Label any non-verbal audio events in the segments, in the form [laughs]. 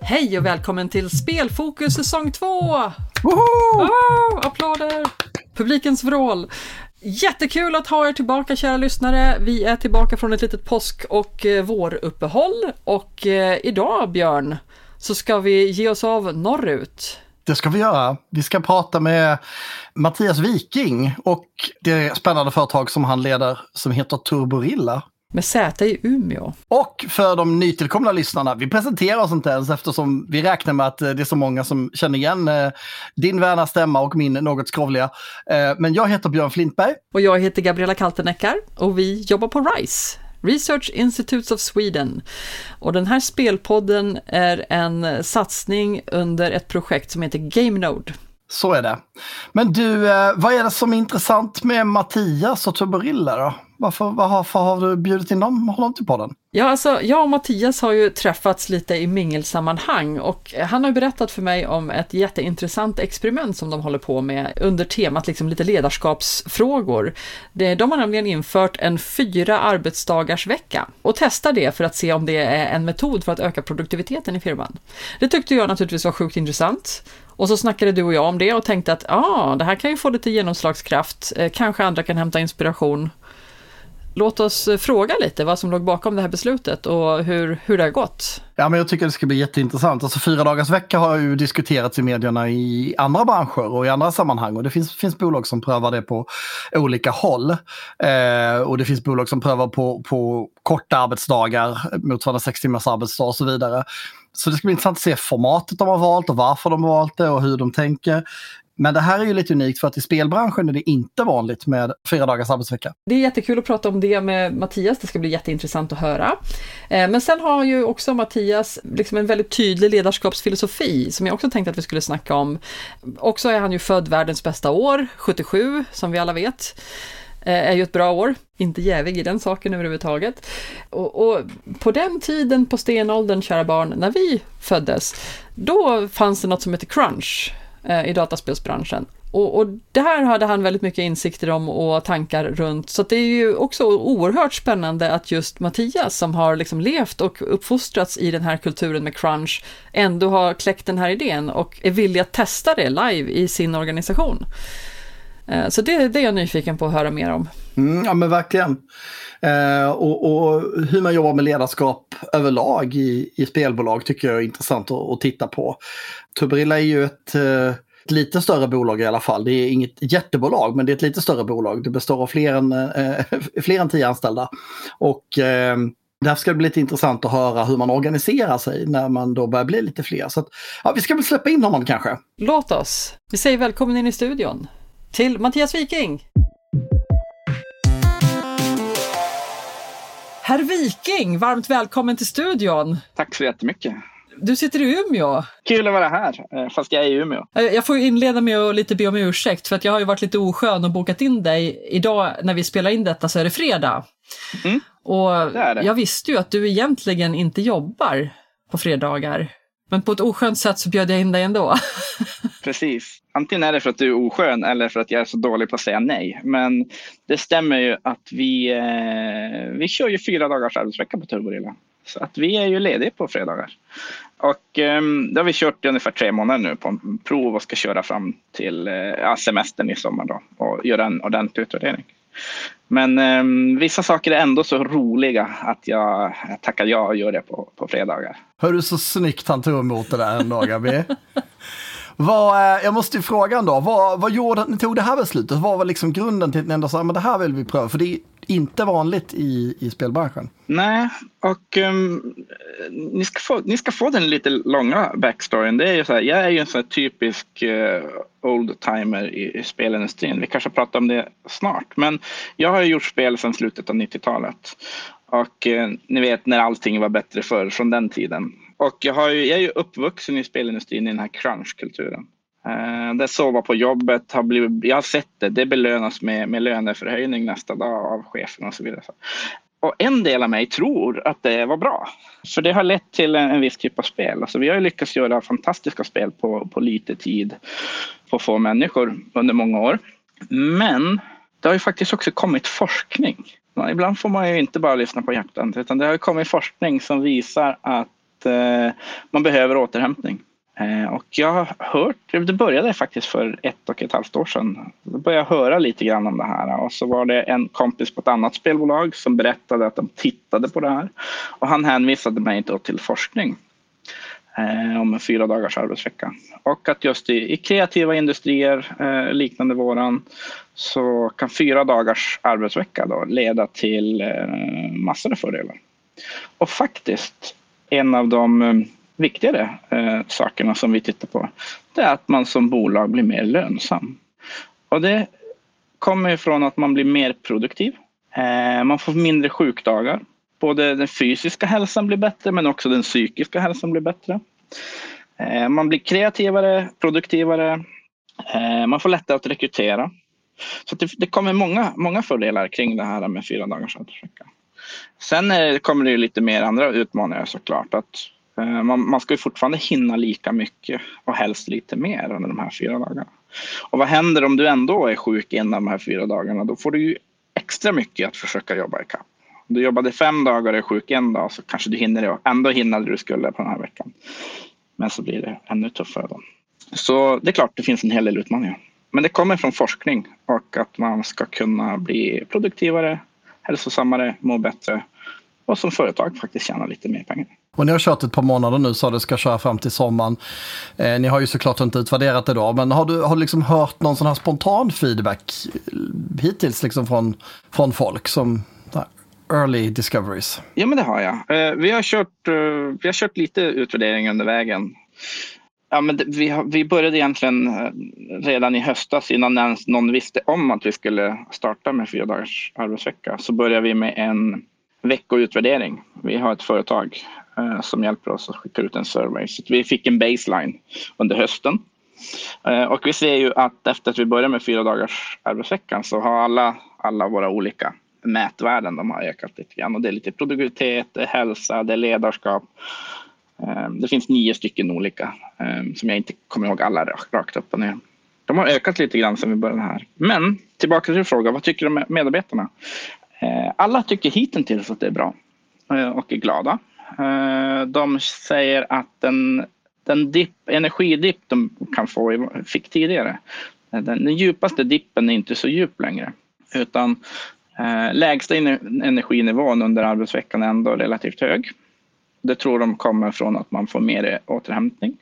Hej och välkommen till Spelfokus säsong 2! Woho! Oh, applåder! Publikens vrål. Jättekul att ha er tillbaka kära lyssnare. Vi är tillbaka från ett litet påsk och eh, våruppehåll och eh, idag Björn så ska vi ge oss av norrut. Det ska vi göra. Vi ska prata med Mattias Viking och det spännande företag som han leder som heter Turborilla. Med säte i Umeå. Och för de nytillkomna lyssnarna, vi presenterar oss inte ens eftersom vi räknar med att eh, det är så många som känner igen eh, din värna stämma och min något skrovliga. Eh, men jag heter Björn Flintberg. Och jag heter Gabriella Kalteneckar och vi jobbar på RISE, Research Institutes of Sweden. Och den här spelpodden är en satsning under ett projekt som heter GameNode. Så är det. Men du, eh, vad är det som är intressant med Mattias och Tuberilla då? Varför, varför har du bjudit in dem, honom till podden? Ja, alltså jag och Mattias har ju träffats lite i mingelsammanhang och han har ju berättat för mig om ett jätteintressant experiment som de håller på med under temat liksom lite ledarskapsfrågor. De har nämligen infört en fyra arbetsdagars vecka och testar det för att se om det är en metod för att öka produktiviteten i firman. Det tyckte jag naturligtvis var sjukt intressant och så snackade du och jag om det och tänkte att ah, det här kan ju få lite genomslagskraft, eh, kanske andra kan hämta inspiration Låt oss eh, fråga lite vad som låg bakom det här beslutet och hur, hur det har gått. Ja, men jag tycker det ska bli jätteintressant. Alltså, fyra dagars vecka har ju diskuterats i medierna i andra branscher och i andra sammanhang. Och det finns, finns bolag som prövar det på olika håll. Eh, och det finns bolag som prövar på, på korta arbetsdagar, motsvarande sex timmars arbetsdag och så vidare. Så det ska bli intressant att se formatet de har valt och varför de har valt det och hur de tänker. Men det här är ju lite unikt för att i spelbranschen är det inte vanligt med fyra dagars arbetsvecka. Det är jättekul att prata om det med Mattias, det ska bli jätteintressant att höra. Eh, men sen har ju också Mattias liksom en väldigt tydlig ledarskapsfilosofi som jag också tänkte att vi skulle snacka om. Också är han ju född världens bästa år, 77, som vi alla vet Eh, är ju ett bra år, inte jävig i den saken överhuvudtaget. Och, och, på den tiden på stenåldern, kära barn, när vi föddes, då fanns det något som heter crunch eh, i dataspelsbranschen. Och, och det här hade han väldigt mycket insikter om och tankar runt, så det är ju också oerhört spännande att just Mattias, som har liksom levt och uppfostrats i den här kulturen med crunch, ändå har kläckt den här idén och är villig att testa det live i sin organisation. Eh, så det, det är jag nyfiken på att höra mer om. Mm, ja men verkligen. Eh, och, och, hur man jobbar med ledarskap överlag i, i spelbolag tycker jag är intressant att, att titta på. Tuberilla är ju ett, eh, ett lite större bolag i alla fall. Det är inget jättebolag men det är ett lite större bolag. Det består av fler än, eh, [laughs] fler än tio anställda. Och eh, Därför ska det bli lite intressant att höra hur man organiserar sig när man då börjar bli lite fler. Så att, ja, vi ska väl släppa in honom kanske. Låt oss. Vi säger välkommen in i studion till Mattias Viking. Herr Viking, varmt välkommen till studion. Tack så jättemycket. Du sitter i Umeå. Kul att vara här, eh, fast jag är i Umeå. Eh, jag får inleda med att lite be om ursäkt för att jag har ju varit lite oskön och bokat in dig. Idag när vi spelar in detta så är det fredag. Mm, och det det. jag visste ju att du egentligen inte jobbar på fredagar. Men på ett oskönt sätt så bjöd jag in dig ändå. [laughs] Precis. Antingen är det för att du är oskön eller för att jag är så dålig på att säga nej. Men det stämmer ju att vi, eh, vi kör ju fyra dagars arbetsvecka på Turborilla. Så att vi är ju lediga på fredagar. Och um, det har vi kört i ungefär tre månader nu på en prov och ska köra fram till uh, semestern i sommar då och göra en ordentlig utvärdering. Men um, vissa saker är ändå så roliga att jag, tackar ja och gör det på, på fredagar. Hör du så snyggt han tog emot det där ändå Gabi? [laughs] Vad, eh, jag måste ju fråga ändå, vad, vad gjorde att ni tog det här beslutet? Vad var liksom grunden till att ni ändå sa, men det här vill vi pröva? För det är inte vanligt i, i spelbranschen. Nej, och um, ni, ska få, ni ska få den lite långa backstoryn. Det är ju så här, jag är ju en sån här typisk eh, uh, old-timer i, i spelindustrin. Vi kanske pratar om det snart. Men jag har gjort spel sedan slutet av 90-talet. Och eh, ni vet när allting var bättre förr, från den tiden. Och jag, har ju, jag är ju uppvuxen i spelindustrin i den här crunchkulturen. Eh, det sova på jobbet, har blivit, jag har sett det, det belönas med, med löneförhöjning nästa dag av chefen och så vidare. och en del av mig tror att det var bra. För det har lett till en, en viss typ av spel. Alltså vi har lyckats göra fantastiska spel på, på lite tid, på få människor under många år. Men det har ju faktiskt också kommit forskning. Ibland får man ju inte bara lyssna på hjärtat utan det har kommit forskning som visar att eh, man behöver återhämtning. Eh, och jag har hört, det började faktiskt för ett och ett halvt år sedan. Då började jag höra lite grann om det här och så var det en kompis på ett annat spelbolag som berättade att de tittade på det här. Och han hänvisade mig då till forskning eh, om en fyra dagars arbetsvecka. Och att just i, i kreativa industrier eh, liknande våran så kan fyra dagars arbetsvecka då leda till eh, massor av fördelar. Och faktiskt en av de eh, viktigare eh, sakerna som vi tittar på det är att man som bolag blir mer lönsam. Och det kommer ifrån att man blir mer produktiv. Eh, man får mindre sjukdagar. Både den fysiska hälsan blir bättre men också den psykiska hälsan blir bättre. Eh, man blir kreativare, produktivare. Eh, man får lättare att rekrytera. Så det, det, kommer många, många fördelar kring det här med fyra dagars arbetsvecka. Sen är, kommer det lite mer andra utmaningar såklart. Att Eh, man, man ska ju fortfarande hinna lika mycket och helst lite mer under de här fyra dagarna. Och vad händer om du ändå är sjuk en av de här fyra dagarna? Då får du ju extra mycket att försöka jobba ikapp. Om du jobbade fem dagar och är sjuk en dag så kanske du hinner det. Ändå hinner du skulle på den här veckan. Men så blir det ännu tuffare då. Så det är klart, det finns en hel del utmaningar. Men det kommer från forskning och att man ska kunna bli produktivare, hälsosammare, må bättre och som företag faktiskt tjäna lite mer pengar. Och ni har kört ett par månader nu så det ska köra fram till sommaren. Eh, ni har ju såklart inte utvärderat det då, men har du, har du liksom hört någon sån här spontan feedback hittills liksom från, från folk som early discoveries? Ja, men det har jag. Eh, vi, har kört, eh, vi har kört lite utvärdering under vägen. Ja, men vi, har, vi började egentligen eh, redan i höstas innan någon visste om att vi skulle starta med fyra dagars arbetsvecka. Så började vi med en veckoutvärdering. Vi har ett företag eh, som hjälper oss att skicka ut en survey. Så vi fick en baseline under hösten. Eh, och vi ser ju att efter att vi började med fyra dagars arbetsveckan så har alla, alla våra olika mätvärden de har ökat lite grann. Och det är lite produktivitet, det är hälsa, det är ledarskap. Ehm, det finns nio stycken olika ehm, som jag inte kommer ihåg alla rakt upp och ner. De har ökat lite grann sedan vi började här. Men tillbaka till frågan, vad tycker medarbetarna? Ehm, alla tycker hittills att det är bra eh, och är glada. De säger att den, den dip, energidipp de kan få fick tidigare, eh, den, den djupaste dippen är inte så djup längre. Utan eh, lägsta energinivån under arbetsveckan är ändå relativt hög. Det tror de kommer från att man får mer återhämtning.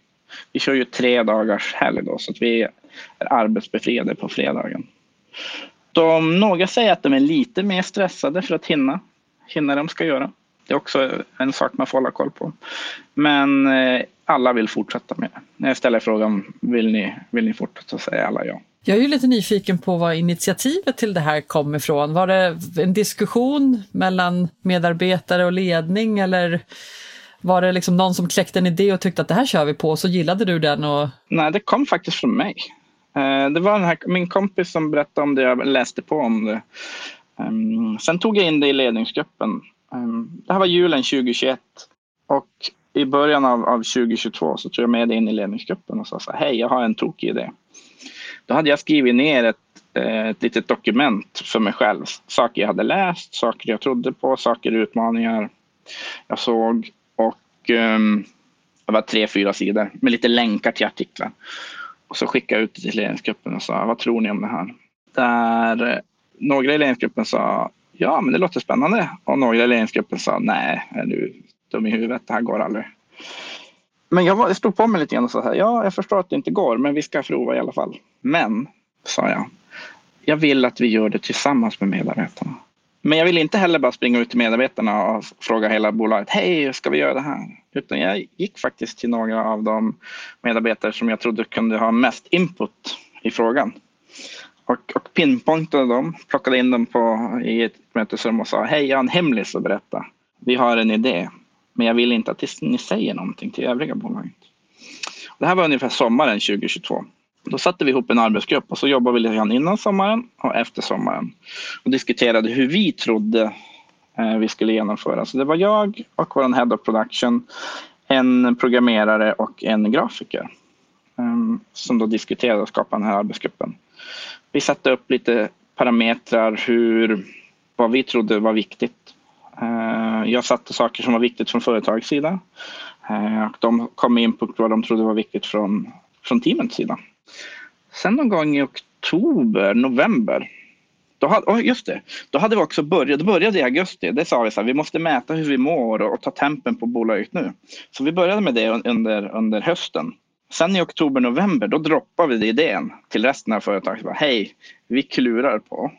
Vi kör ju tre dagars helg då så att vi är arbetsbefriade på fredagen. De, några säger att de är lite mer stressade för att hinna, hinna det de ska göra. Det är också en sak man får hålla koll på. Men eh, alla vill fortsätta med det. När jag ställer frågan, vill ni, vill ni fortsätta? Så säger alla ja. Jag är ju lite nyfiken på var initiativet till det här kom ifrån. Var det en diskussion mellan medarbetare och ledning eller var det liksom någon som kläckte en idé och tyckte att det här kör vi på, och så gillade du den? Och... Nej, det kom faktiskt från mig. Eh, det var den här, min kompis som berättade om det, jag läste på om det. Ehm, sen tog jag in det i ledningsgruppen. Ehm, det här var julen 2021 och i början av, av 2022 så tog jag med det in i ledningsgruppen och sa så här, hej jag har en tokig idé. Då hade jag skrivit ner ett, eh, ett litet dokument för mig själv. Saker jag hade läst, saker jag trodde på, saker utmaningar jag såg och um, det var tre, fyra sidor med lite länkar till artiklar. Och så skickade jag ut det till ledningsgruppen och sa, vad tror ni om det här? Där eh, några i ledningsgruppen sa, ja men det låter spännande. Och några i ledningsgruppen sa, nej, är du dum i huvudet, det här går aldrig. Men jag stod på mig lite grann och sa, ja jag förstår att det inte går, men vi ska prova i alla fall. Men, sa jag, jag vill att vi gör det tillsammans med medarbetarna. Men jag vill inte heller bara springa ut till medarbetarna och fråga hela bolaget, hej, ska vi göra det här? Utan jag gick faktiskt till några av de medarbetare som jag trodde kunde ha mest input i frågan. Och, och pinpointade dem, plockade in dem på, i ett mötesrum och sa, hej, jag har en hemlis att berätta. Vi har en idé, men jag vill inte att ni säger någonting till övriga bolaget. Det här var ungefär sommaren 2022. Då satte vi ihop en arbetsgrupp och så jobbade vi lite grann innan sommaren och efter sommaren och diskuterade hur vi trodde eh, vi skulle genomföra. Så det var jag och vår Head of Production, en programmerare och en grafiker ehm, som då diskuterade och skapade den här arbetsgruppen. Vi satte upp lite parametrar hur, vad vi trodde var viktigt. Eh, jag satte saker som var viktigt från företagets sida eh, och de kom med input vad de trodde var viktigt från, från teamets sida. Sen någon gång i oktober, november då hade, oh just det, då hade vi också börjat, då började i augusti, det sa vi så här, vi måste mäta hur vi mår och, och ta tempen på bolaget nu. Så vi började med det under, under hösten. Sen i oktober, november, då droppade vi idén till resten av företaget. Hej, vi klurar på.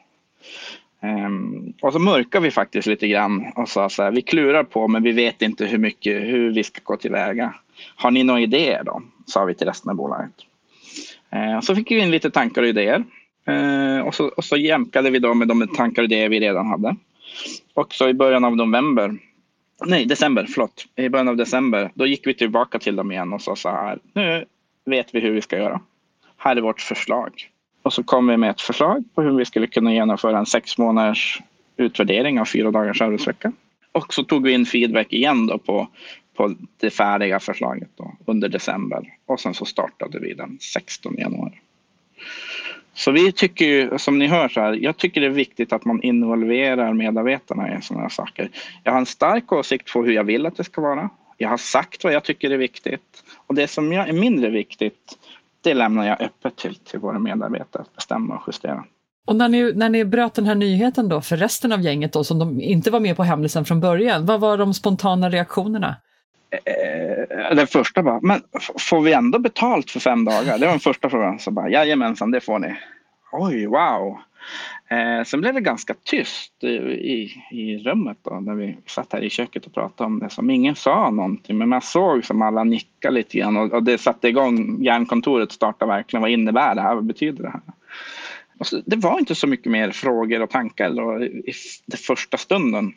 Um, och så mörkar vi faktiskt lite grann och sa så här, vi klurar på men vi vet inte hur mycket, hur vi ska gå tillväga. Har ni några idéer då? Sa vi till resten av bolaget. Uh, så fick vi in lite tankar och idéer. Uh, och, så, och så jämkade vi då med de tankar och idéer vi redan hade. Och så i början av november nej december, förlåt, i början av december, då gick vi tillbaka till dem igen och sa så här, nu vet vi hur vi ska göra. Här är vårt förslag. Och så kom vi med ett förslag på hur vi skulle kunna genomföra en sex månaders utvärdering av fyra dagars arbetsvecka. Och så tog vi in feedback igen då på, på det färdiga förslaget då, under december. Och sen så startade vi den 16 januari. Så vi tycker ju, som ni hör, så här, jag tycker det är viktigt att man involverar medarbetarna i sådana här saker. Jag har en stark åsikt på hur jag vill att det ska vara. Jag har sagt vad jag tycker är viktigt. Och det som är mindre viktigt, det lämnar jag öppet till, till våra medarbetare att bestämma och justera. Och när ni, när ni bröt den här nyheten då för resten av gänget då, som de inte var med på hemlisen från början, vad var de spontana reaktionerna? Eh, den första bara, men får vi ändå betalt för fem dagar? Det var den första frågan. Så bara, jajamensan, det får ni. Oj, wow. Eh, sen blev det ganska tyst i, i rummet då, när vi satt här i köket och pratade om det. Som ingen sa någonting, men man såg som alla nickade lite grann och, och det satte igång hjärnkontoret startade verkligen. Vad innebär det här? Vad betyder det här? Så, det var inte så mycket mer frågor och tankar då, i den första stunden.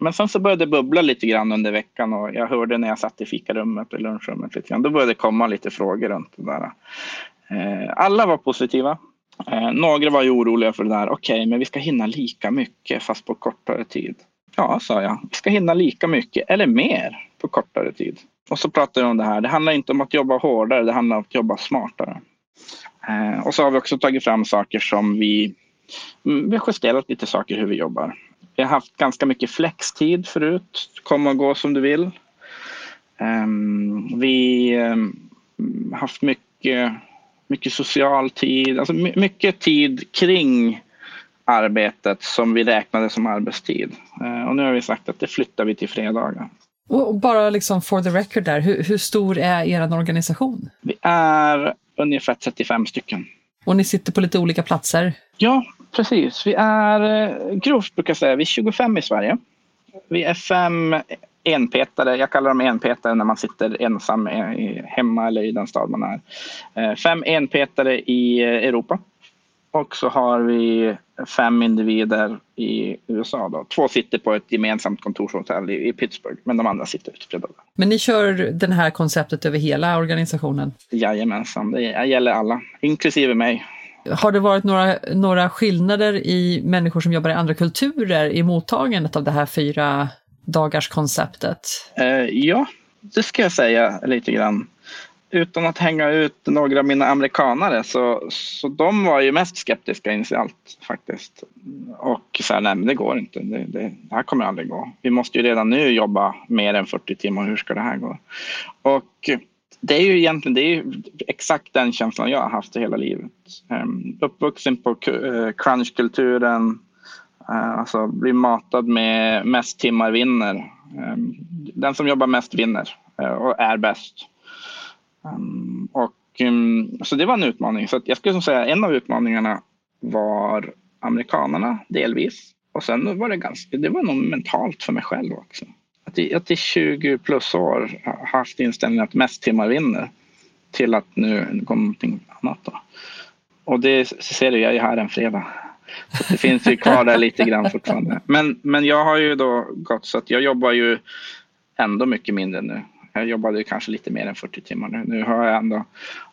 Men sen så började det bubbla lite grann under veckan och jag hörde när jag satt i fikarummet och lunchrummet lite grann. Då började det komma lite frågor runt det där. Eh, alla var positiva. Eh, några var ju oroliga för det där. Okej, okay, men vi ska hinna lika mycket fast på kortare tid. Ja, sa jag. Vi ska hinna lika mycket eller mer på kortare tid. Och så pratade jag om det här. Det handlar inte om att jobba hårdare, det handlar om att jobba smartare. Eh, och så har vi också tagit fram saker som vi, mm, vi har justerat lite saker hur vi jobbar. Vi har haft ganska mycket flextid förut. Kom och gå som du vill. Eh, vi har haft mycket, mycket social tid, alltså mycket tid kring arbetet som vi räknade som arbetstid. Uh, och nu har vi sagt att det flyttar vi till fredagar. Och bara liksom for the record där, hur, hur stor är er organisation? Vi är ungefär 35 stycken. Och ni sitter på lite olika platser? Ja, precis. Vi är, eh, grovt brukar jag säga, vi är 25 i Sverige. Vi är fem enpetare, jag kallar dem enpetare när man sitter ensam hemma eller i den stad man är. Eh, fem enpetare i Europa. Och så har vi fem individer i USA. Då. Två sitter på ett gemensamt kontorshotell i Pittsburgh, men de andra sitter utspridda. Men ni kör det här konceptet över hela organisationen? Jajamensan, det gäller alla, inklusive mig. Har det varit några, några skillnader i människor som jobbar i andra kulturer i mottagandet av det här fyra dagarskonceptet? Eh, ja, det ska jag säga lite grann. Utan att hänga ut några av mina amerikanare så, så de var ju mest skeptiska initialt faktiskt. Och så här, nej men det går inte, det, det, det här kommer aldrig gå. Vi måste ju redan nu jobba mer än 40 timmar, hur ska det här gå? Och det är ju egentligen det är exakt den känslan jag har haft i hela livet. Um, uppvuxen på eh, crunchkulturen, Eh, alltså bli matad med mest timmar vinner. Ehm, den som jobbar mest vinner eh, och är bäst. Ehm, och, ehm, så det var en utmaning. Så jag skulle säga en av utmaningarna var amerikanerna delvis. Och sen var det ganska, det var nog mentalt för mig själv också att i, att i 20 plus år haft inställningen att mest timmar vinner till att nu kommer någonting annat. Då. Och det ser du, jag är här en fredag. Så det finns ju kvar där lite grann fortfarande. Men, men jag har ju då gått så att jag jobbar ju ändå mycket mindre nu. Jag jobbade kanske lite mer än 40 timmar nu. Nu har jag ändå,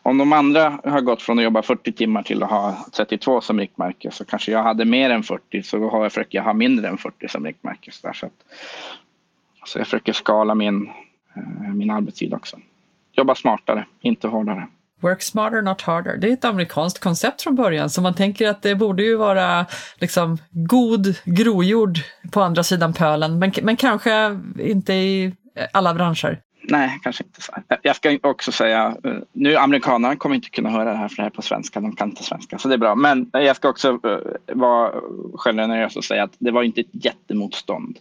om de andra har gått från att jobba 40 timmar till att ha 32 som riktmärke så kanske jag hade mer än 40 så då har jag försöker jag ha mindre än 40 som riktmärke. Så, så, att, så jag försöker skala min, eh, min arbetstid också. Jobba smartare, inte hårdare. Work smarter, not harder. Det är ett amerikanskt koncept från början, så man tänker att det borde ju vara liksom god grojord på andra sidan pölen, men, men kanske inte i alla branscher. Nej, kanske inte. Så. Jag ska också säga, eh, nu amerikanerna kommer inte kunna höra det här för det här är på svenska, de kan inte svenska, så det är bra. Men jag ska också eh, vara självgenerös och säga att det var inte ett jättemotstånd.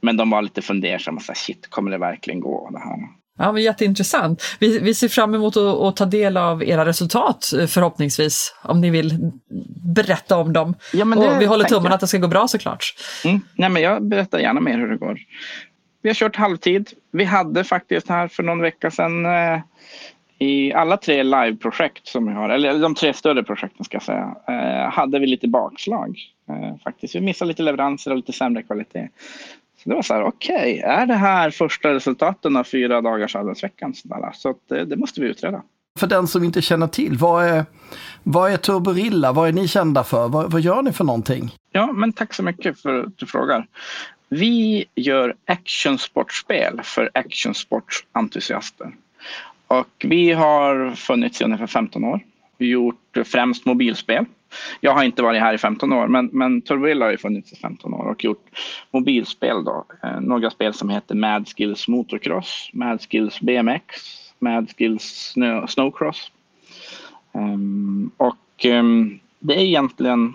Men de var lite fundersamma, så här, shit, kommer det verkligen gå det här? Ja, men jätteintressant. Vi, vi ser fram emot att, att, ta del av era resultat eh, förhoppningsvis, om ni vill berätta om dem. Ja, och vi håller tummarna att det ska gå bra såklart. Mm. Nej, men jag berättar gärna mer hur det går. Vi har kört halvtid. Vi hade faktiskt här för någon vecka sedan eh, i alla tre liveprojekt som vi har, eller de tre större projekten ska jag säga, eh, hade vi lite bakslag. Eh, faktiskt. Vi missade lite leveranser och lite sämre kvalitet. Det var så här, okej, okay, är det här första resultaten av fyra dagars arbetsveckan? Så det, det måste vi utreda. För den som inte känner till, vad är, vad är Turborilla? Vad är ni kända för? Vad, vad gör ni för någonting? Ja, men tack så mycket för att du frågar. Vi gör actionsportspel för actionsportsentusiaster. Och vi har funnits i ungefär 15 år. Vi har gjort främst mobilspel. Jag har inte varit här i 15 år, men, men Turvilla har ju funnits i 15 år och gjort mobilspel. Då. Eh, några spel som heter Mad Skills Motocross, Mad Skills BMX, Mad Skills Snowcross. Um, och um, det är egentligen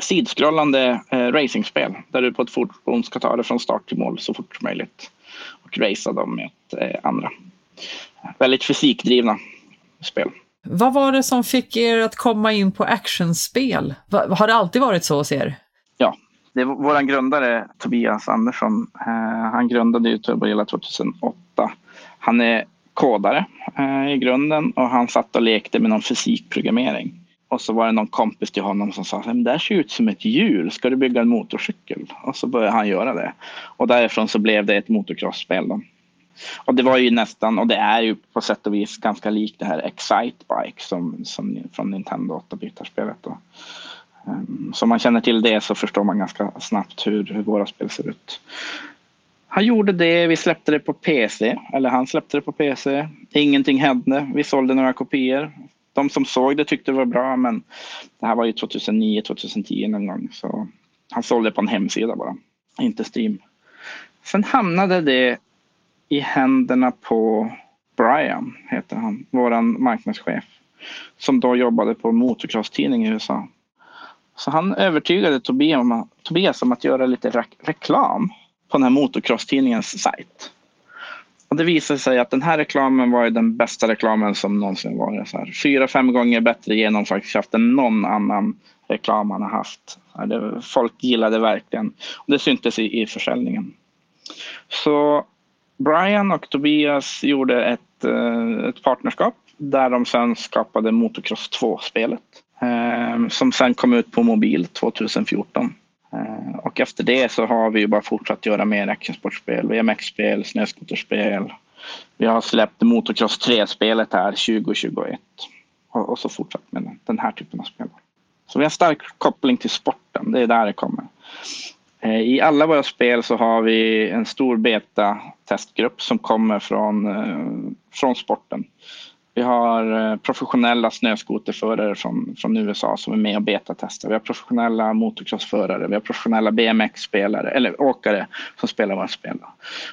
sidskrollande eh, racingspel där du på ett fordon ska ta det från start till mål så fort som möjligt och racea dem med eh, andra. Väldigt fysikdrivna spel. Vad var det som fick er att komma in på actionspel? Har det alltid varit så hos er? Ja, det var vår grundare Tobias Andersson. Eh, han grundade ju Turborilla 2008. Han är kodare eh, i grunden och han satt och lekte med någon fysikprogrammering. Och så var det någon kompis till honom som sa att det här ser ut som ett hjul, ska du bygga en motorcykel? Och så började han göra det. Och därifrån så blev det ett motocrossspel. Då. Och det var ju nästan, och det är ju på sätt och vis ganska likt det här Excite Bike som, som från Nintendo 8-bitarspelet. Um, ehm, så om man känner till det så förstår man ganska snabbt hur, hur våra spel ser ut. Han gjorde det, vi släppte det på PC, eller han släppte det på PC. Ingenting hände, vi sålde några kopior. De som såg det tyckte det var bra men det här var ju 2009, 2010 någon gång så han sålde på en hemsida bara, inte Steam. Sen hamnade det i händerna på Brian, heter han, våran marknadschef, som då jobbade på motocross-tidning i USA. Så han övertygade Tobias om att göra lite re reklam på den här motocross-tidningens sajt. Och det visade sig att den här reklamen var den bästa reklamen som någonsin varit. Så här, fyra, fem gånger bättre genomslagskraft än någon annan reklam han har haft. Folk gillade verkligen. Och det syntes i, i försäljningen. Så Brian och Tobias gjorde ett, eh, ett partnerskap där de sen skapade Motocross 2-spelet. Eh, som sen kom ut på mobil 2014. Eh, och efter det så har vi bara fortsatt göra mer actionsportspel, VMX-spel, snöskoterspel. Vi har släppt Motocross 3-spelet här 2021 och, och så fortsatt med den här typen av spel. Så vi har stark koppling till sporten, det är där det kommer. Eh, I alla våra spel så har vi en stor beta-testgrupp som kommer från, eh, från sporten. Vi har eh, professionella snöskoterförare från, från USA som är med och betatestar. Vi har professionella motocrossförare, vi har professionella BMX-spelare eller åkare som spelar våra spel.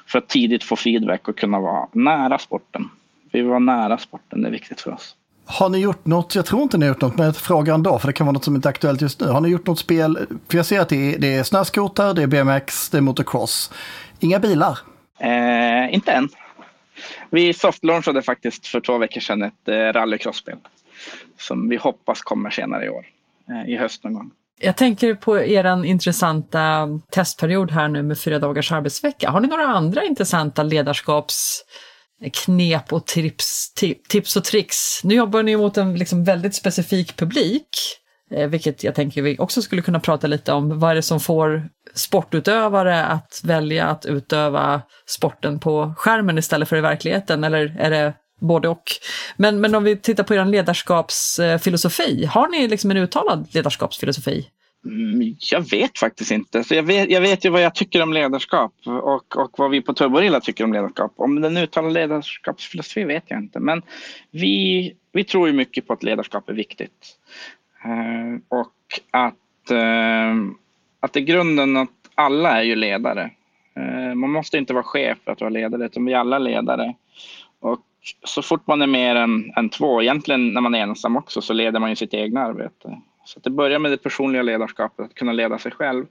För att tidigt få feedback och kunna vara nära sporten. Vi vill vara nära sporten, det är viktigt för oss. Har ni gjort något, jag tror inte ni har gjort något, men jag frågar ändå, för det kan vara något som inte är aktuellt just nu. Har ni gjort något spel, för jag ser att det är, det är snöskoter, det är BMX, det är motocross. Inga bilar? Eh, inte än. Vi softlaunchade faktiskt för två veckor sedan ett eh, rallycrossspel. Som vi hoppas kommer senare i år, eh, i höst någon gång. Jag tänker på er intressanta testperiod här nu med fyra dagars arbetsvecka. Har ni några andra intressanta ledarskaps knep och tips, tips och tricks. Nu jobbar ni mot en liksom väldigt specifik publik. Eh, vilket jag tänker vi också skulle kunna prata lite om. Vad är det som får sportutövare att välja att utöva sporten på skärmen istället för i verkligheten? Eller är det både och? Men, men om vi tittar på er ledarskapsfilosofi, eh, har ni liksom en uttalad ledarskapsfilosofi? Mm, jag vet faktiskt inte. Så jag, vet, jag vet ju vad jag tycker om ledarskap och, och vad vi på Turborilla tycker om ledarskap. Om den uttalade ledarskapsfilosofi vet jag inte. Men vi, vi tror ju mycket på att ledarskap är viktigt. Eh, och att, eh, att i grunden att alla är ju ledare. Eh, man måste inte vara chef för att vara ledare utan vi är alla ledare. Och så fort man är mer än, än två, egentligen när man är ensam också, så leder man ju sitt egna arbete. Så det börjar med det personliga ledarskapet, att kunna leda sig själv.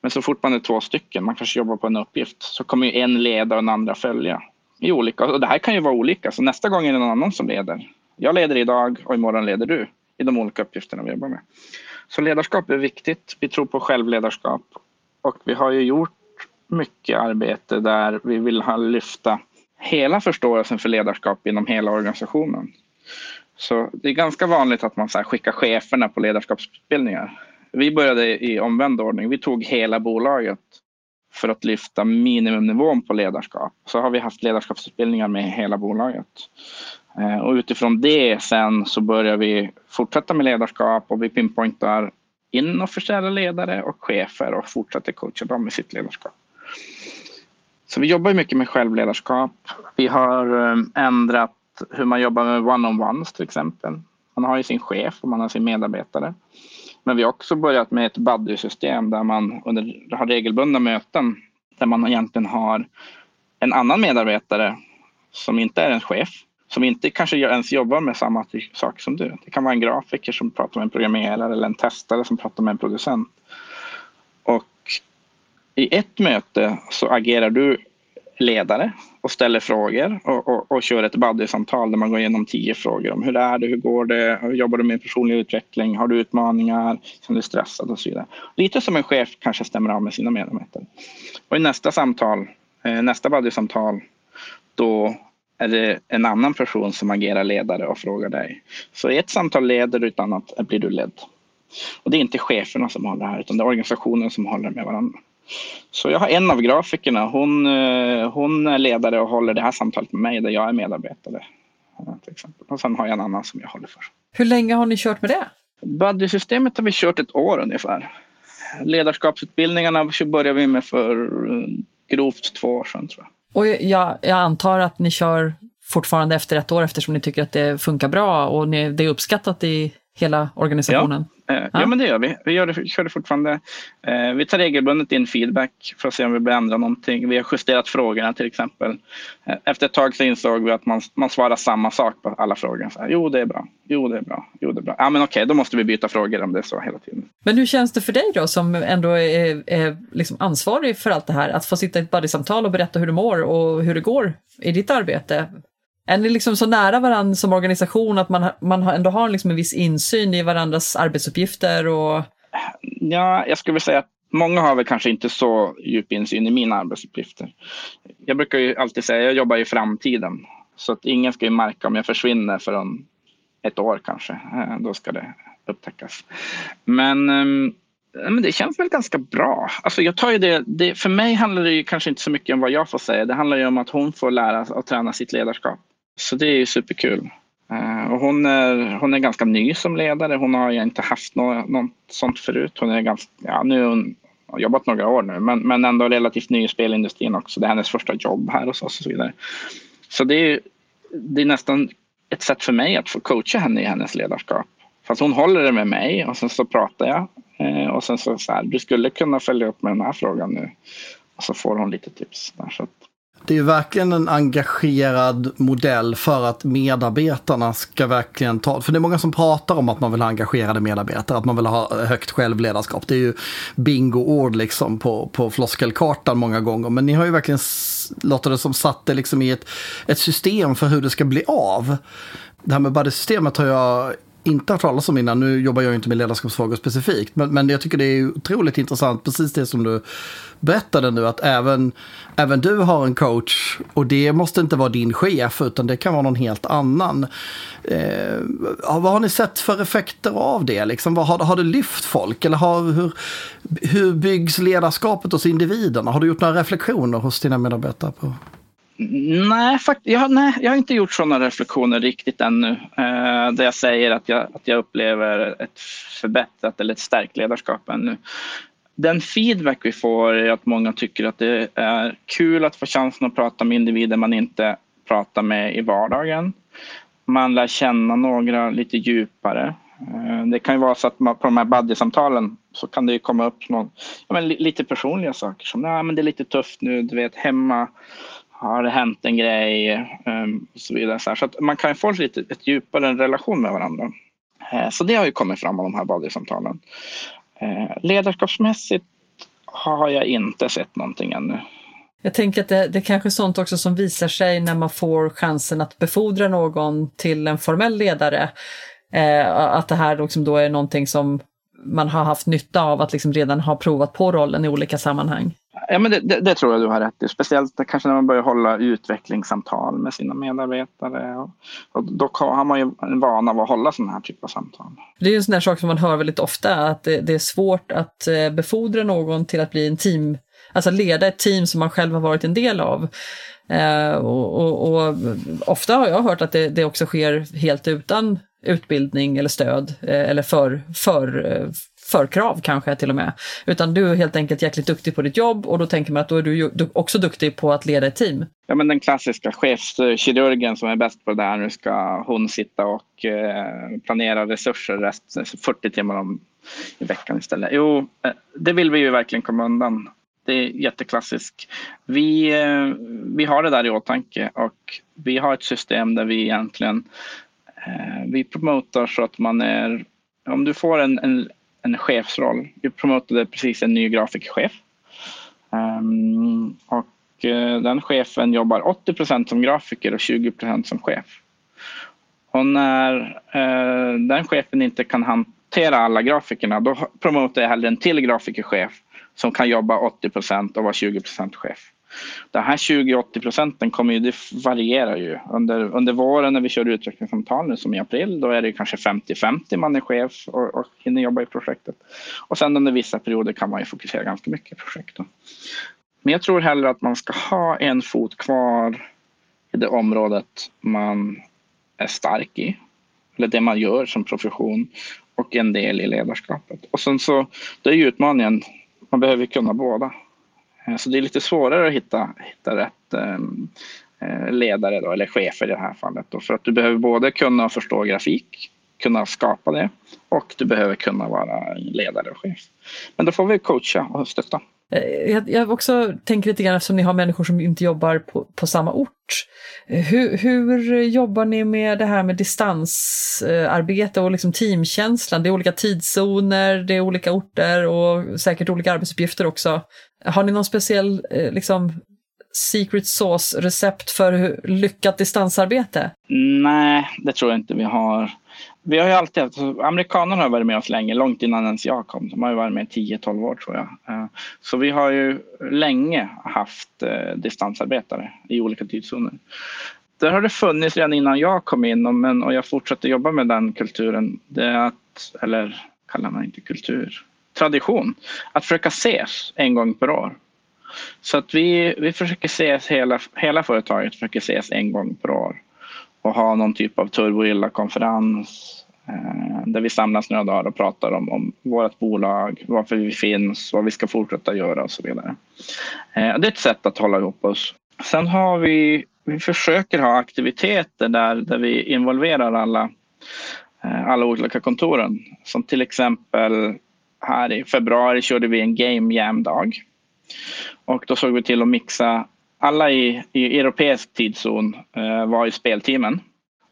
Men så fort man är två stycken, man kanske jobbar på en uppgift, så kommer ju en leda och den andra följa. I olika, och det här kan ju vara olika, så nästa gång är det någon annan som leder. Jag leder idag och imorgon leder du i de olika uppgifterna vi jobbar med. Så ledarskap är viktigt. Vi tror på självledarskap och vi har ju gjort mycket arbete där vi vill ha lyfta hela förståelsen för ledarskap inom hela organisationen. Så det är ganska vanligt att man så skickar cheferna på ledarskapsutbildningar. Vi började i omvänd ordning. Vi tog hela bolaget för att lyfta minimumnivån på ledarskap. Så har vi haft ledarskapsutbildningar med hela bolaget. Eh, och utifrån det sen så börjar vi fortsätta med ledarskap och vi pinpointar inofficiella ledare och chefer och fortsätter coacha dem med sitt ledarskap. Så vi jobbar mycket med självledarskap. Vi har eh, ändrat hur man jobbar med one-on-ones till exempel. Man har ju sin chef och man har sin medarbetare. Men vi har också börjat med ett buddy-system där man under, har regelbundna möten där man egentligen har en annan medarbetare som inte är en chef som inte kanske ens jobbar med samma sak som du. Det kan vara en grafiker som pratar med en programmerare eller en testare som pratar med en producent. Och i ett möte så agerar du ledare och ställer frågor och, och, och kör ett buddy-samtal där man går igenom tio frågor om hur är det, hur går det, hur jobbar du med personlig utveckling, har du utmaningar, känner du stressad och så vidare. Lite som en chef kanske stämmer av med sina medarbetare. Och i nästa samtal, eh, nästa buddy-samtal, då är det en annan person som agerar ledare och frågar dig. Så i ett samtal leder du, i ett annat blir du ledd. Och det är inte cheferna som håller det här utan det är organisationen som håller med varandra. Så jag har en av grafikerna, hon, eh, hon är ledare och håller det här samtalet med mig där jag är medarbetare. Till exempel. Och sen har jag en annan som jag håller för. Hur länge har ni kört med det? Buddy-systemet har vi kört ett år ungefär. Ledarskapsutbildningarna började vi med för eh, grovt två år sedan tror jag. Och jag, jag antar att ni kör fortfarande efter ett år eftersom ni tycker att det funkar bra och ni, det är uppskattat i hela organisationen? Ja, ja. ja men det gör vi. Vi gör det, kör det fortfarande. Eh, vi tar regelbundet in feedback för att se om vi behöver ändra någonting. Vi har justerat frågorna till exempel. Eh, efter ett tag så insåg vi att man, man svarar samma sak på alla frågor. Så här, jo, det är bra. Jo, det är bra. Jo, det är bra. Ja, men okej, då måste vi byta frågor om det är så hela tiden. Men hur känns det för dig då som ändå är, är liksom ansvarig för allt det här? Att få sitta i ett buddy-samtal och berätta hur du mår och hur det går i ditt arbete. Är ni liksom så nära varandra som organisation att man, man ändå har liksom en viss insyn i varandras arbetsuppgifter? Och... Ja, jag skulle vilja säga att många har väl kanske inte så djup insyn i mina arbetsuppgifter. Jag brukar ju alltid säga att jag jobbar i framtiden. Så att ingen ska ju märka om jag försvinner förrän ett år kanske. Eh, då ska det upptäckas. Men, ehm, men det känns väl ganska bra. Alltså jag tar ju det, det, för mig handlar det ju kanske inte så mycket om vad jag får säga. Det handlar ju om att hon får lära sig att träna sitt ledarskap. Så det är ju superkul. Eh, och hon, är, hon är ganska ny som ledare. Hon har ju inte haft något, något sånt förut. Hon är ganska, ja, nu hon har jobbat några år nu men, men ändå relativt ny i spelindustrin också. Det är hennes första jobb här hos oss och så vidare. Så det är, det är nästan ett sätt för mig att få coacha henne i hennes ledarskap. Fast hon håller det med mig och sen så pratar jag. Eh, och sen så, så här, du skulle kunna följa upp med den här frågan nu. Och så får hon lite tips. Där, så att, det är verkligen en engagerad modell för att medarbetarna ska verkligen ta... För det är många som pratar om att man vill ha engagerade medarbetare, att man vill ha högt självledarskap. Det är ju bingo-ord liksom på, på floskelkartan många gånger. Men ni har ju verkligen, låter det som, satt det liksom i ett, ett system för hur det ska bli av. Det här med buddy-systemet har jag inte hört talas om innan. Nu jobbar jag inte med ledarskapsfrågor specifikt, men, men jag tycker det är otroligt intressant, precis det som du berättade nu, att även, även du har en coach och det måste inte vara din chef, utan det kan vara någon helt annan. Eh, vad har ni sett för effekter av det? Liksom, vad, har, har det lyft folk? Eller har, hur, hur byggs ledarskapet hos individerna? Har du gjort några reflektioner hos dina medarbetare? på Nej, fakt jag, nej, jag har inte gjort sådana reflektioner riktigt ännu. Eh, där jag säger att jag, att jag upplever ett förbättrat eller ett stärkt ledarskap ännu. Den feedback vi får är att många tycker att det är kul att få chansen att prata med individer man inte pratar med i vardagen. Man lär känna några lite djupare. Eh, det kan ju vara så att man, på de här buddy-samtalen så kan det komma upp någon, ja, men lite personliga saker som Nej, men det är lite tufft nu, du vet hemma har det hänt en grej ehm, och så vidare. Så, att man kan få lite ett djupare relation med varandra. Eh, så det har ju kommit fram av de här bodysamtalen. Eh, ledarskapsmässigt har jag inte sett någonting ännu. Jag tänker att det, det är kanske är sånt också som visar sig när man får chansen att befordra någon till en formell ledare. Eh, att det här liksom då är någonting som man har haft nytta av att liksom redan ha provat på rollen i olika sammanhang. Ja, men det, det, det, tror jag du har rätt i. Speciellt kanske när man börjar hålla utvecklingssamtal med sina medarbetare. Och, och då har man ju en vana av att hålla sådana här typer av samtal. Det är ju en sån där sak som man hör väldigt ofta, att det, det är svårt att eh, befordra någon till att bli en team, alltså leda ett team som man själv har varit en del av. Eh, och, och, och, ofta har jag hört att det, det också sker helt utan utbildning eller stöd eh, eller för, för, eh, förkrav kanske till och med. Utan du är helt enkelt jäkligt duktig på ditt jobb och då tänker man att då är du också duktig på att leda ett team. Ja men den klassiska chefskirurgen som är bäst på det här, nu ska hon sitta och eh, planera resurser rest, 40 timmar om i veckan istället. Jo, eh, det vill vi ju verkligen komma undan. Det är jätteklassiskt. Vi, eh, vi har det där i åtanke och vi har ett system där vi egentligen Eh, vi promotar så att man är, om du får en, en, en chefsroll, vi promotade precis en ny grafikchef. Um, ehm, och eh, den chefen jobbar 80 procent som grafiker och 20 procent som chef. Och när eh, den chefen inte kan hantera alla grafikerna då promotar jag hellre en till grafikerchef som kan jobba 80 procent och vara 20 procent chef. Det här 20-80 procenten kommer ju, det varierar ju. Under, under våren när vi kör utvecklingssamtal nu som i april, då är det kanske 50-50 man är chef och, och hinner jobba i projektet. Och sen under vissa perioder kan man ju fokusera ganska mycket i projektet. Men jag tror hellre att man ska ha en fot kvar i det området man är stark i. Eller det man gör som profession och en del i ledarskapet. Och sen så, det är ju utmaningen, man behöver kunna båda. Eh, så det är lite svårare att hitta, hitta rätt ehm, eh, ledare då, eller chefer i det här fallet. Då, för att du behöver både kunna förstå grafik, kunna skapa det och du behöver kunna vara ledare och chef. Men då får vi coacha och stötta. Eh, jag, jag också tänker lite grann eftersom ni har människor som inte jobbar på, på samma ort. Eh, hur, hur, jobbar ni med det här med distansarbete och liksom teamkänslan? Det är olika tidszoner, det är olika orter och säkert olika arbetsuppgifter också. Har ni någon speciell eh, liksom, secret sauce-recept för lyckat distansarbete? Nej, det tror jag inte vi har. Vi har ju alltid alltså, amerikanerna har varit med oss länge, långt innan ens jag kom. De har ju varit med 10-12 år tror jag. Eh, så vi har ju länge haft eh, distansarbetare i olika tidszoner. Där har det funnits redan innan jag kom in och, men, och jag fortsatte jobba med den kulturen. Det är att, eller kallar man inte kultur, tradition att försöka ses en gång per år. Så att vi, vi försöker ses, hela, hela företaget försöker ses en gång per år och ha någon typ av turboilla-konferens eh, där vi samlas några dagar och pratar om, om vårt bolag, varför vi finns, vad vi ska fortsätta göra och så vidare. Eh, det är ett sätt att hålla ihop oss. Sen har vi, vi försöker ha aktiviteter där, där vi involverar alla, eh, alla olika kontoren. Som till exempel här i februari körde vi en Game Jam-dag. Och då såg vi till att mixa alla i, i europeisk tidszon eh, var i spelteamen.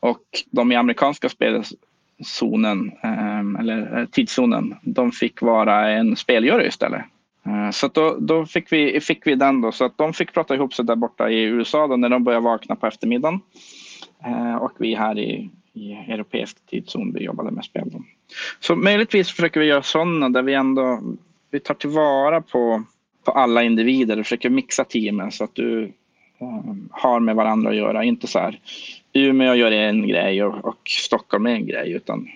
Och de i amerikanska spelzonen, ehm, eh, eller tidszonen, de fick vara en speljury istället. Eh, så då, då, fick, vi, fick vi den då, så att de fick prata ihop sig där borta i USA då, när de började vakna på eftermiddagen. Eh, och vi här i, i europeisk tidszon vi jobbade med spel. Så möjligtvis försöker vi göra sådana där vi ändå vi tar tillvara på, på alla individer och försöker mixa teamen så att du um, har med varandra att göra. Inte så här Umeå gör en grej och, och Stockholm är en grej utan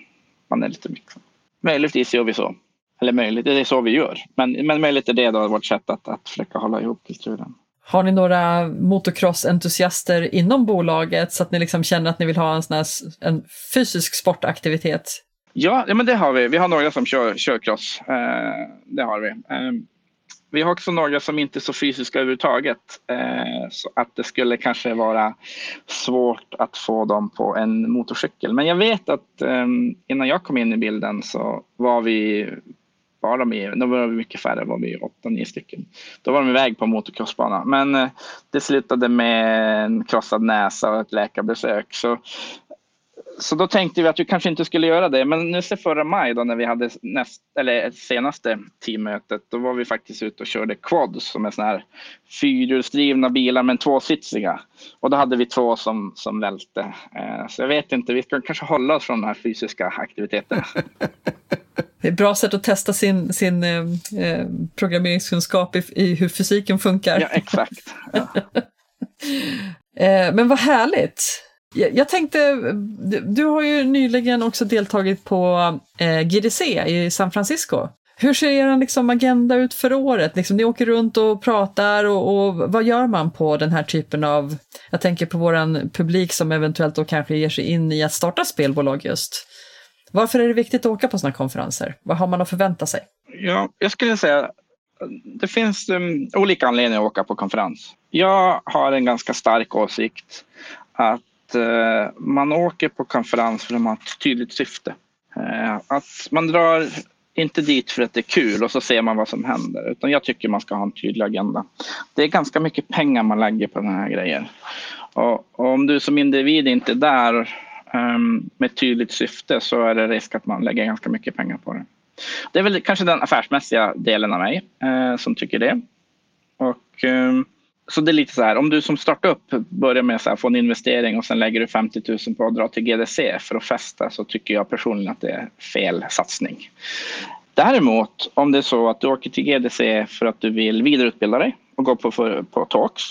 man är lite mixad. Möjligtvis gör vi så. Eller möjligt, det är så vi gör. Men, men möjligt är det då vårt sätt att, att försöka hålla ihop kulturen. Har ni några motocrossentusiaster inom bolaget så att ni liksom känner att ni vill ha en, sån här, en fysisk sportaktivitet? Ja, ja, men det har vi. Vi har några som kör, kör cross. Eh, det har vi. Eh, vi har också några som inte är så fysiska överhuvudtaget. Eh, så att det skulle kanske vara svårt att få dem på en motorcykel. Men jag vet att eh, innan jag kom in i bilden så var vi bara med, då var vi mycket färre, var vi åtta, nio stycken. Då var de iväg på motocrossbana. Men eh, det slutade med en krossad näsa och ett läkarbesök. Så så då tänkte vi att vi kanske inte skulle göra det. Men nu ser förra maj då när vi hade näst, eller senaste teammötet. Då var vi faktiskt ute och körde quads som är sådana här fyrhjulsdrivna bilar men tvåsitsiga. Och då hade vi två som, som välte. Eh, så jag vet inte, vi ska kanske hålla oss från den här fysiska aktiviteten. [laughs] Det är ett bra sätt att testa sin, sin eh, eh, programmeringskunskap i, i, hur fysiken funkar. Ja, exakt. Ja. [laughs] eh, men vad härligt! Jag tänkte, du har ju nyligen också deltagit på eh, GDC i San Francisco. Hur ser er liksom agenda ut för året? Liksom, ni åker runt och pratar och, och, vad gör man på den här typen av, jag tänker på våran publik som eventuellt då kanske ger sig in i att starta spelbolag just. Varför är det viktigt att åka på sådana konferenser? Vad har man att förvänta sig? Ja, jag skulle säga det finns um, olika anledningar att åka på konferens. Jag har en ganska stark åsikt att eh, man åker på konferens för att man har ett tydligt syfte. Eh, att man drar inte dit för att det är kul och så ser man vad som händer. Utan jag tycker man ska ha en tydlig agenda. Det är ganska mycket pengar man lägger på den här grejen. Och, och om du som individ inte är där um, med tydligt syfte så är det risk att man lägger ganska mycket pengar på det. Det är väl kanske den affärsmässiga delen av mig eh, som tycker det. Och um, så det är lite så här, om du som startar upp börjar med att få en investering och sen lägger du 50 000 på att dra till GDC för att festa så tycker jag personligen att det är fel satsning. Däremot om det är så att du åker till GDC för att du vill vidareutbilda dig och gå på, för, på talks,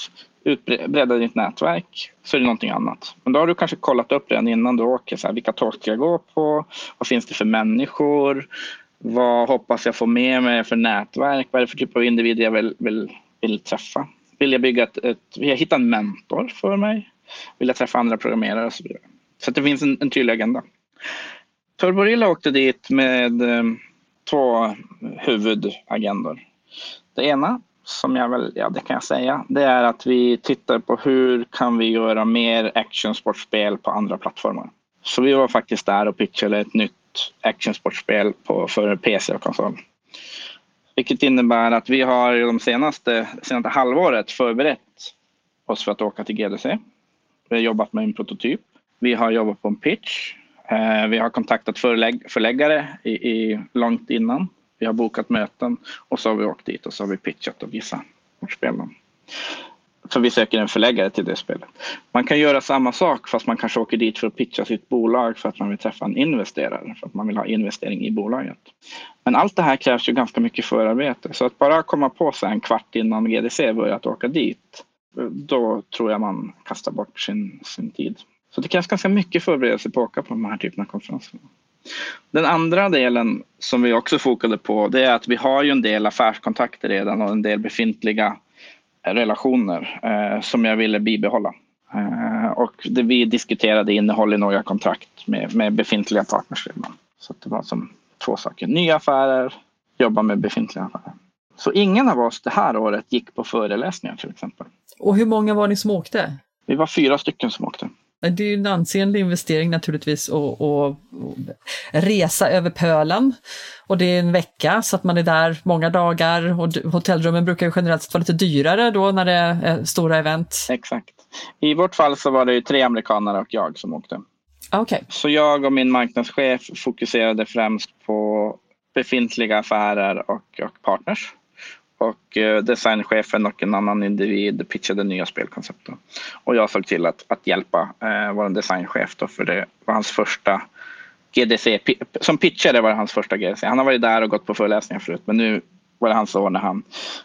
utbredda ditt nätverk så är det någonting annat. Men då har du kanske kollat upp redan innan du åker. Så här, vilka talks ska jag gå på? Vad finns det för människor? Vad hoppas jag få med mig för nätverk? Vad är det för typ av individer jag vill, vill, vill träffa? Vill jag bygga ett, ett vill jag hitta en mentor för mig? Vill jag träffa andra programmerare och så vidare. Så att det finns en, en tydlig agenda. Turborilla åkte dit med eh, två huvudagendor. Det ena, som jag väl, ja det kan jag säga, det är att vi tittar på hur kan vi göra mer actionsportspel på andra plattformar. Så vi var faktiskt där och pitchade ett nytt actionsportspel på, för PC och konsol. Vilket innebär att vi har de senaste, senaste halvåret förberett oss för att åka till GDC. Vi har jobbat med en prototyp. Vi har jobbat på en pitch. Eh, vi har kontaktat förlägg, förläggare i, i, långt innan. Vi har bokat möten och så har vi åkt dit och så har vi pitchat och visat vårt spel. För vi söker en förläggare till det spelet. Man kan göra samma sak fast man kanske åker dit för att pitcha sitt bolag för att man vill träffa en investerare. För att man vill ha investering i bolaget. Men allt det här krävs ju ganska mycket förarbete. Så att bara komma på sig en kvart innan GDC börjar att åka dit. Då tror jag man kastar bort sin, sin tid. Så det krävs ganska mycket förberedelse på att åka på de här typen av konferenser. Den andra delen som vi också fokade på det är att vi har ju en del affärskontakter redan och en del befintliga relationer eh, som jag ville bibehålla. Eh, och det vi diskuterade innehåll i några kontrakt med, med befintliga partners. Så det var som två saker. Nya affärer, jobba med befintliga affärer. Så ingen av oss det här året gick på föreläsningar till exempel. Och hur många var ni som åkte? Vi var fyra stycken som åkte. Det är ju en ansenlig investering naturligtvis att resa över pölen. Och det är en vecka så att man är där många dagar och hotellrummen brukar ju generellt sett vara lite dyrare då när det är stora event. Exakt. I vårt fall så var det ju tre amerikanare och jag som åkte. Okay. Så jag och min marknadschef fokuserade främst på befintliga affärer och, och partners och eh, designchefen och en annan individ pitchade nya spelkoncept. Då. Och jag såg till att, att hjälpa eh, vår designchef då, för det var hans första GDC. Som pitchare var det hans första GDC. Han har varit där och gått på föreläsningar förut men nu var det hans år när han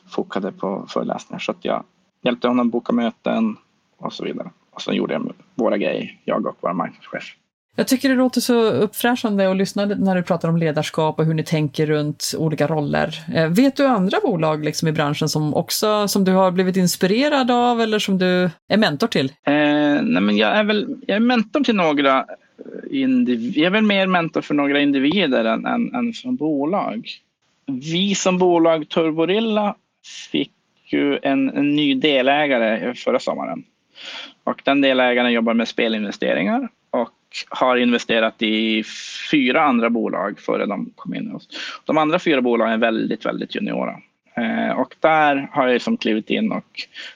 fokade på föreläsningar. Så att jag hjälpte honom boka möten och så vidare. Och så gjorde jag våra grejer, jag och vår marknadschef. Jag tycker det låter så uppfräschande att lyssna när du pratar om ledarskap och hur ni tänker runt olika roller. Eh, vet du andra bolag liksom i branschen som också som du har blivit inspirerad av eller som du är mentor till? Eh, nej men jag är väl jag är mentor till några individer. Jag är väl mer mentor för några individer än, än, än som bolag. Vi som bolag Turborilla fick ju en, en ny delägare förra sommaren. Och den delägaren jobbar med spelinvesteringar och har investerat i fyra andra bolag före de kom in hos De andra fyra bolagen är väldigt, väldigt juniora. Eh, och där har jag liksom klivit in och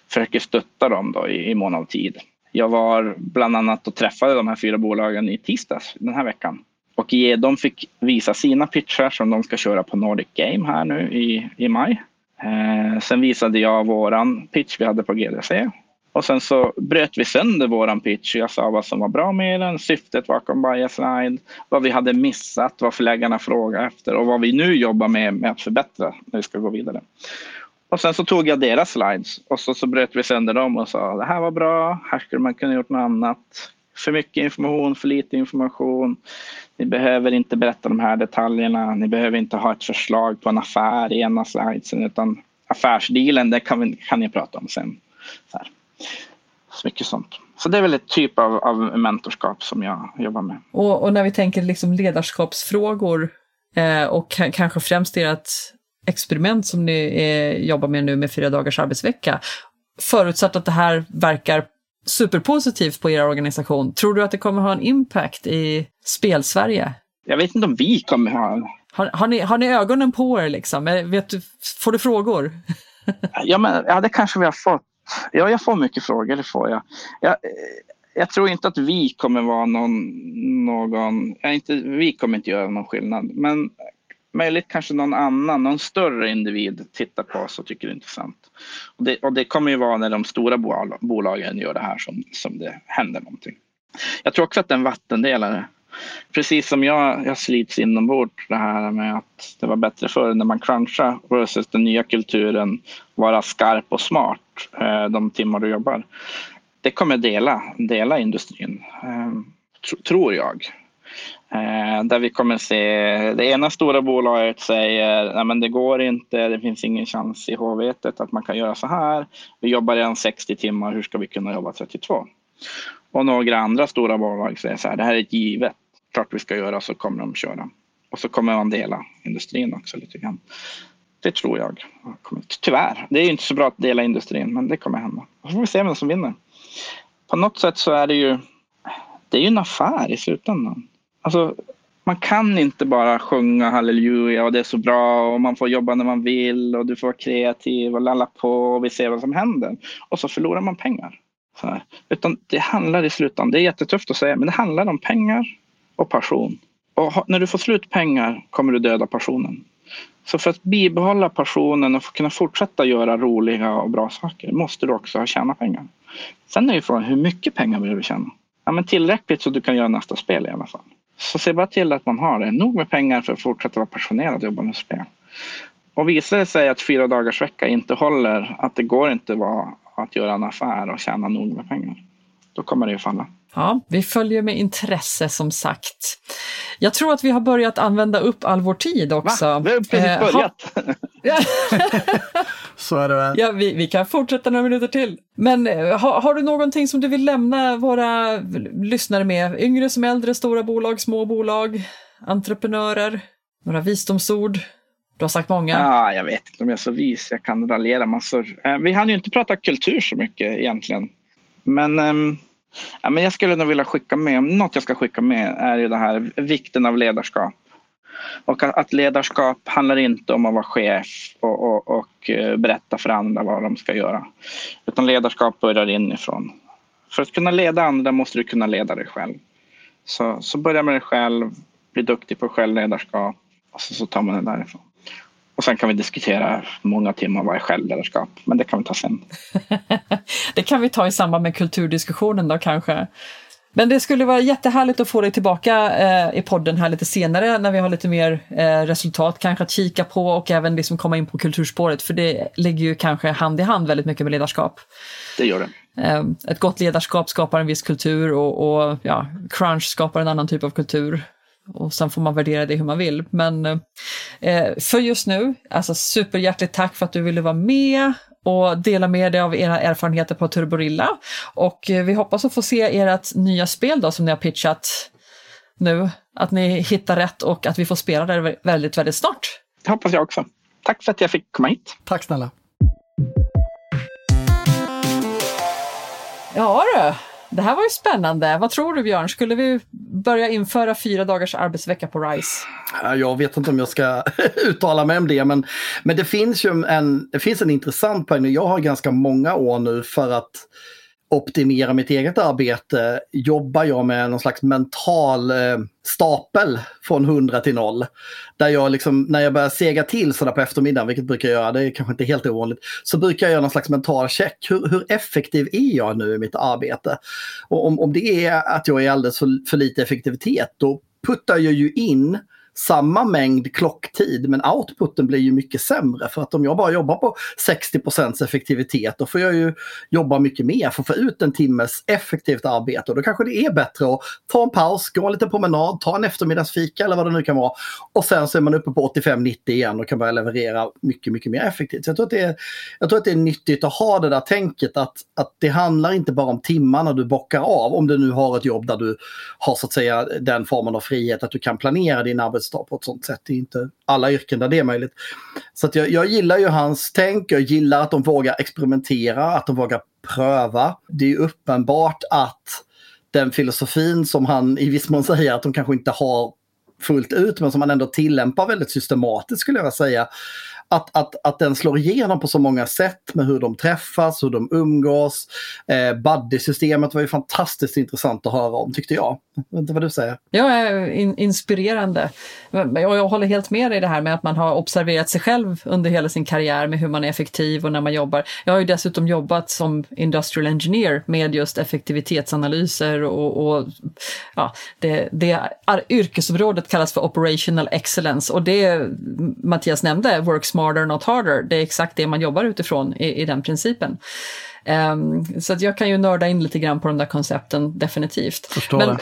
försöker stötta dem då i, i mån av tid. Jag var bland annat och träffade de här fyra bolagen i tisdags den här veckan. Och de fick visa sina pitchar som de ska köra på Nordic Game här nu i, i maj. Eh, sen visade jag våran pitch vi hade på GDC och sen så bröt vi sönder våran pitch. Jag sa vad som var bra med den, syftet bakom Biaslide, vad vi hade missat, vad förläggarna frågade efter och vad vi nu jobbar med, med att förbättra när vi ska gå vidare. Och sen så tog jag deras slides och så, så bröt vi sönder dem och sa det här var bra, här skulle man kunna gjort något annat. För mycket information, för lite information. Ni behöver inte berätta de här detaljerna. Ni behöver inte ha ett förslag på en affär i ena slidesen utan affärsdealen, det kan, vi, kan ni prata om sen. Så, här så mycket sånt. Så det är väl ett typ av, av mentorskap som jag jobbar med. Och, och när vi tänker liksom ledarskapsfrågor eh, och kanske främst ert experiment som ni eh, jobbar med nu med fyra dagars arbetsvecka, förutsatt att det här verkar superpositivt på er organisation, tror du att det kommer ha en impact i spelsverige? Jag vet inte om vi kommer ha har, har, ni, har ni ögonen på er liksom? Vet du, får du frågor? ja, men, ja, det kanske vi har fått. Ja, jag får mycket frågor, det får jag. jag jag tror inte att vi kommer vara någon, någon inte, vi kommer inte göra någon skillnad, men möjligt kanske någon annan, någon större individ tittar på oss och tycker det är intressant. Och det, och det kommer ju vara när de stora bolagen gör det här som, som det händer någonting. Jag tror också att det är en vattendelare. Precis som jag, jag slits inombords det här med att det var bättre förr när man crunchade versus den nya kulturen vara skarp och smart eh, de timmar du jobbar. Det kommer dela, dela industrin, eh, tror jag. Eh, där vi kommer se det ena stora bolaget säger att det går inte, det finns ingen chans i HV att man kan göra så här. Vi jobbar redan 60 timmar, hur ska vi kunna jobba 32? Och några andra stora bolag säger så här, det här är givet, klart vi ska göra så kommer de köra. Och så kommer man dela industrin också lite grann. Det tror jag. Tyvärr, det är inte så bra att dela industrin men det kommer hända. Så får vi se vem som vinner. På något sätt så är det ju, det är ju en affär i slutändan. Alltså, man kan inte bara sjunga halleluja och det är så bra och man får jobba när man vill och du får vara kreativ och lalla på och vi ser vad som händer. Och så förlorar man pengar. Utan det handlar i slutändan, det är jättetufft att säga, men det handlar om pengar och passion. Och när du får slut pengar kommer du döda passionen. Så för att bibehålla passionen och kunna fortsätta göra roliga och bra saker måste du också ha tjäna pengar. Sen är ju frågan hur mycket pengar vill du tjäna? Ja, men tillräckligt så du kan göra nästa spel i alla fall. Så se bara till att man har det. Nog med pengar för att fortsätta vara passionerad och jobba med spel. Och visar det sig att fyra dagars vecka inte håller, att det går inte att göra en affär och tjäna nog med pengar, då kommer det ju falla. Ja, vi följer med intresse som sagt. Jag tror att vi har börjat använda upp all vår tid också. Va? Vi har precis eh, börjat. [laughs] Så är det. Ja, vi, vi kan fortsätta några minuter till. Men eh, har, har, du någonting som du vill lämna våra lyssnare med? Yngre som äldre, stora bolag, små bolag, entreprenörer? Några visdomsord? Du har sagt många. Ja, jag vet inte om jag är så vis. Jag kan raljera massor. Eh, vi hann ju inte prata kultur så mycket egentligen. Men, ehm, ja, men jag skulle nog vilja skicka med, något jag ska skicka med är ju det här vikten av ledarskap. Och att ledarskap handlar inte om att vara chef och, och, och eh, berätta för andra vad de ska göra. Utan ledarskap börjar inifrån. För att kunna leda andra måste du kunna leda dig själv. Så, så börja med dig själv, bli duktig på självledarskap och så, så tar man det därifrån. Och sen kan vi diskutera många timmar vad är självledarskap. Men det kan vi ta sen. [laughs] det kan vi ta i samband med kulturdiskussionen då kanske. Men det skulle vara jättehärligt att få dig tillbaka eh, i podden här lite senare när vi har lite mer eh, resultat kanske att kika på och även liksom komma in på kulturspåret för det ligger ju kanske hand i hand väldigt mycket med ledarskap. Det gör det. Eh, ett gott ledarskap skapar en viss kultur och, och ja, crunch skapar en annan typ av kultur. Och sen får man värdera det hur man vill. Men eh, för just nu, alltså superhjärtligt tack för att du ville vara med och dela med dig av era erfarenheter på Turborilla. Och eh, vi hoppas att få se ert nya spel då som ni har pitchat nu. Att ni hittar rätt och att vi får spela det väldigt, väldigt snart. Det hoppas jag också. Tack för att jag fick komma hit. Tack snälla. Ja du, det här var ju spännande. Vad tror du Björn, skulle vi börja införa fyra dagars arbetsvecka på RISE? Jag vet inte om jag ska [laughs] uttala mig om det, men, men det finns ju en, det finns en intressant poäng. Jag har ganska många år nu för att optimera mitt eget arbete jobbar jag med någon slags mental eh, stapel från 100 till 0. Där jag liksom, när jag börjar sega till sådär på eftermiddagen, vilket brukar jag göra, det är kanske inte helt ovanligt, så brukar jag göra någon slags mental check. Hur, hur effektiv är jag nu i mitt arbete? Och om, om det är att jag är alldeles för, för lite effektivitet, då puttar jag ju in samma mängd klocktid men outputen blir ju mycket sämre. För att om jag bara jobbar på 60% effektivitet då får jag ju jobba mycket mer för att få ut en timmes effektivt arbete. Och då kanske det är bättre att ta en paus, gå en liten promenad, ta en eftermiddagsfika eller vad det nu kan vara. Och sen så är man uppe på 85-90 igen och kan börja leverera mycket, mycket mer effektivt. Så jag tror att det är, jag tror att det är nyttigt att ha det där tänket att, att det handlar inte bara om timmarna du bockar av om du nu har ett jobb där du har så att säga den formen av frihet att du kan planera din arbets arbetsdag på ett sånt sätt. Det är inte alla yrken där det är möjligt. Så jag, jag gillar ju hans tänk, jag gillar att de vågar experimentera, att de vågar pröva. Det är uppenbart att den filosofin som han i viss mån säger att de kanske inte har fullt ut men som han ändå tillämpar väldigt systematiskt skulle jag vilja säga att, att, att den slår igenom på så många sätt med hur de träffas, hur de umgås. Eh, Buddy-systemet var ju fantastiskt intressant att höra om tyckte jag. Jag vet inte vad du säger? Ja, eh, in, inspirerande. Jag, jag håller helt med dig i det här med att man har observerat sig själv under hela sin karriär med hur man är effektiv och när man jobbar. Jag har ju dessutom jobbat som industrial engineer med just effektivitetsanalyser och, och ja, det, det yrkesområdet kallas för operational excellence och det Mattias nämnde, work smarter not harder, det är exakt det man jobbar utifrån i, i den principen. Um, så att jag kan ju nörda in lite grann på de där koncepten definitivt. Förstår Men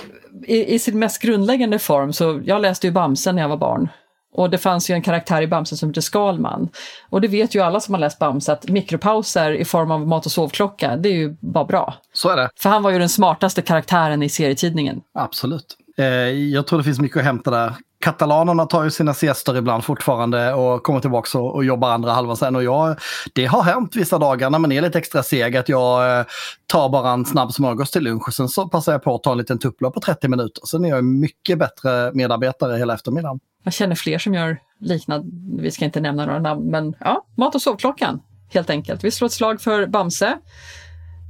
i, i, sin mest grundläggande form så, jag läste ju Bamse när jag var barn. Och det fanns ju en karaktär i Bamse som heter Skalman. Och det vet ju alla som har läst Bamse att mikropauser i form av mat och sovklocka, det är ju bara bra. Så är det. För han var ju den smartaste karaktären i serietidningen. Absolut. Eh, jag tror det finns mycket att hämta där katalanerna tar ju sina siester ibland fortfarande och kommer tillbaka och, och jobbar andra halvan sen. Och jag, det har hänt vissa dagar när man är lite extra seg att jag eh, tar bara en snabb smörgås till lunch och sen så passar jag på att ta en liten tupplur på 30 minuter. Sen är jag mycket bättre medarbetare hela eftermiddagen. Jag känner fler som gör liknande, vi ska inte nämna några namn, men ja, mat och sovklockan helt enkelt. Vi slår ett slag för Bamse.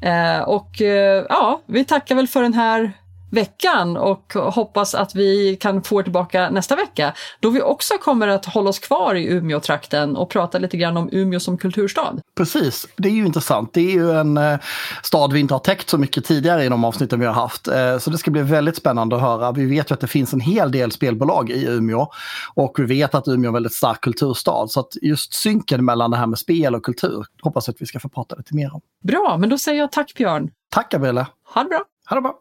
Eh, och eh, ja, vi tackar väl för den här veckan och hoppas att vi kan få er tillbaka nästa vecka då vi också kommer att hålla oss kvar i Umeå-trakten och prata lite grann om Umeå som kulturstad. Precis, det är ju intressant. Det är ju en eh, stad vi inte har täckt så mycket tidigare i de avsnitten vi har haft. Eh, så det ska bli väldigt spännande att höra. Vi vet ju att det finns en hel del spelbolag i Umeå och vi vet att Umeå är en väldigt stark kulturstad. Så att just synken mellan det här med spel och kultur hoppas att vi ska få prata lite mer om. Bra, men då säger jag tack Björn. Tack Gabriella. Ha det bra. Ha det bra.